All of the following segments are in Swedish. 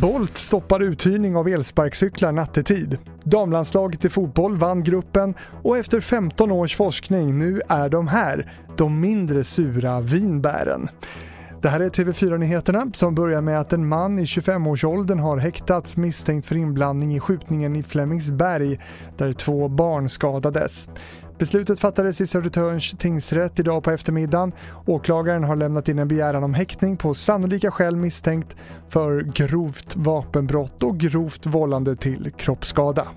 Bolt stoppar uthyrning av elsparkcyklar nattetid. Damlandslaget i fotboll vann gruppen och efter 15 års forskning nu är de här, de mindre sura vinbären. Det här är TV4-nyheterna som börjar med att en man i 25-årsåldern har häktats misstänkt för inblandning i skjutningen i Flemingsberg där två barn skadades. Beslutet fattades i Södertörns tingsrätt idag på eftermiddagen. Åklagaren har lämnat in en begäran om häktning på sannolika skäl misstänkt för grovt vapenbrott och grovt vållande till kroppsskada.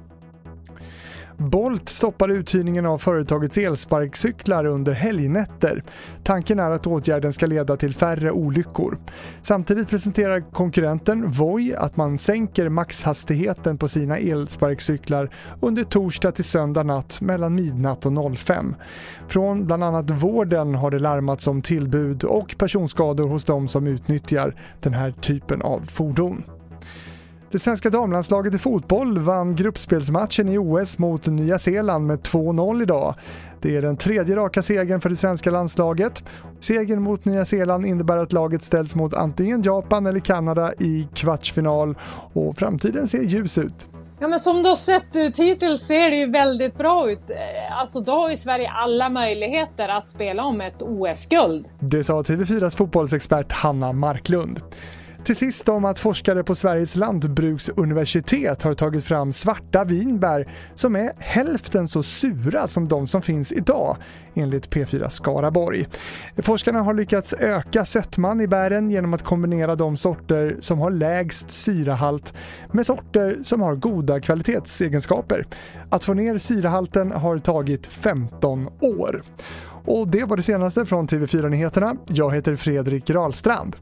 Bolt stoppar uthyrningen av företagets elsparkcyklar under helgnätter. Tanken är att åtgärden ska leda till färre olyckor. Samtidigt presenterar konkurrenten Voi att man sänker maxhastigheten på sina elsparkcyklar under torsdag till söndag natt mellan midnatt och 05. Från bland annat vården har det larmats om tillbud och personskador hos de som utnyttjar den här typen av fordon. Det svenska damlandslaget i fotboll vann gruppspelsmatchen i OS mot Nya Zeeland med 2-0 idag. Det är den tredje raka segern för det svenska landslaget. Segern mot Nya Zeeland innebär att laget ställs mot antingen Japan eller Kanada i kvartsfinal och framtiden ser ljus ut. Ja, men som det har sett ut hittills ser det ju väldigt bra ut. Eh, alltså då har ju Sverige alla möjligheter att spela om ett OS-guld. Det sa TV4s fotbollsexpert Hanna Marklund. Till sist om att forskare på Sveriges lantbruksuniversitet har tagit fram svarta vinbär som är hälften så sura som de som finns idag, enligt P4 Skaraborg. Forskarna har lyckats öka sötman i bären genom att kombinera de sorter som har lägst syrahalt med sorter som har goda kvalitetsegenskaper. Att få ner syrahalten har tagit 15 år. Och det var det senaste från TV4 Nyheterna. Jag heter Fredrik Rahlstrand.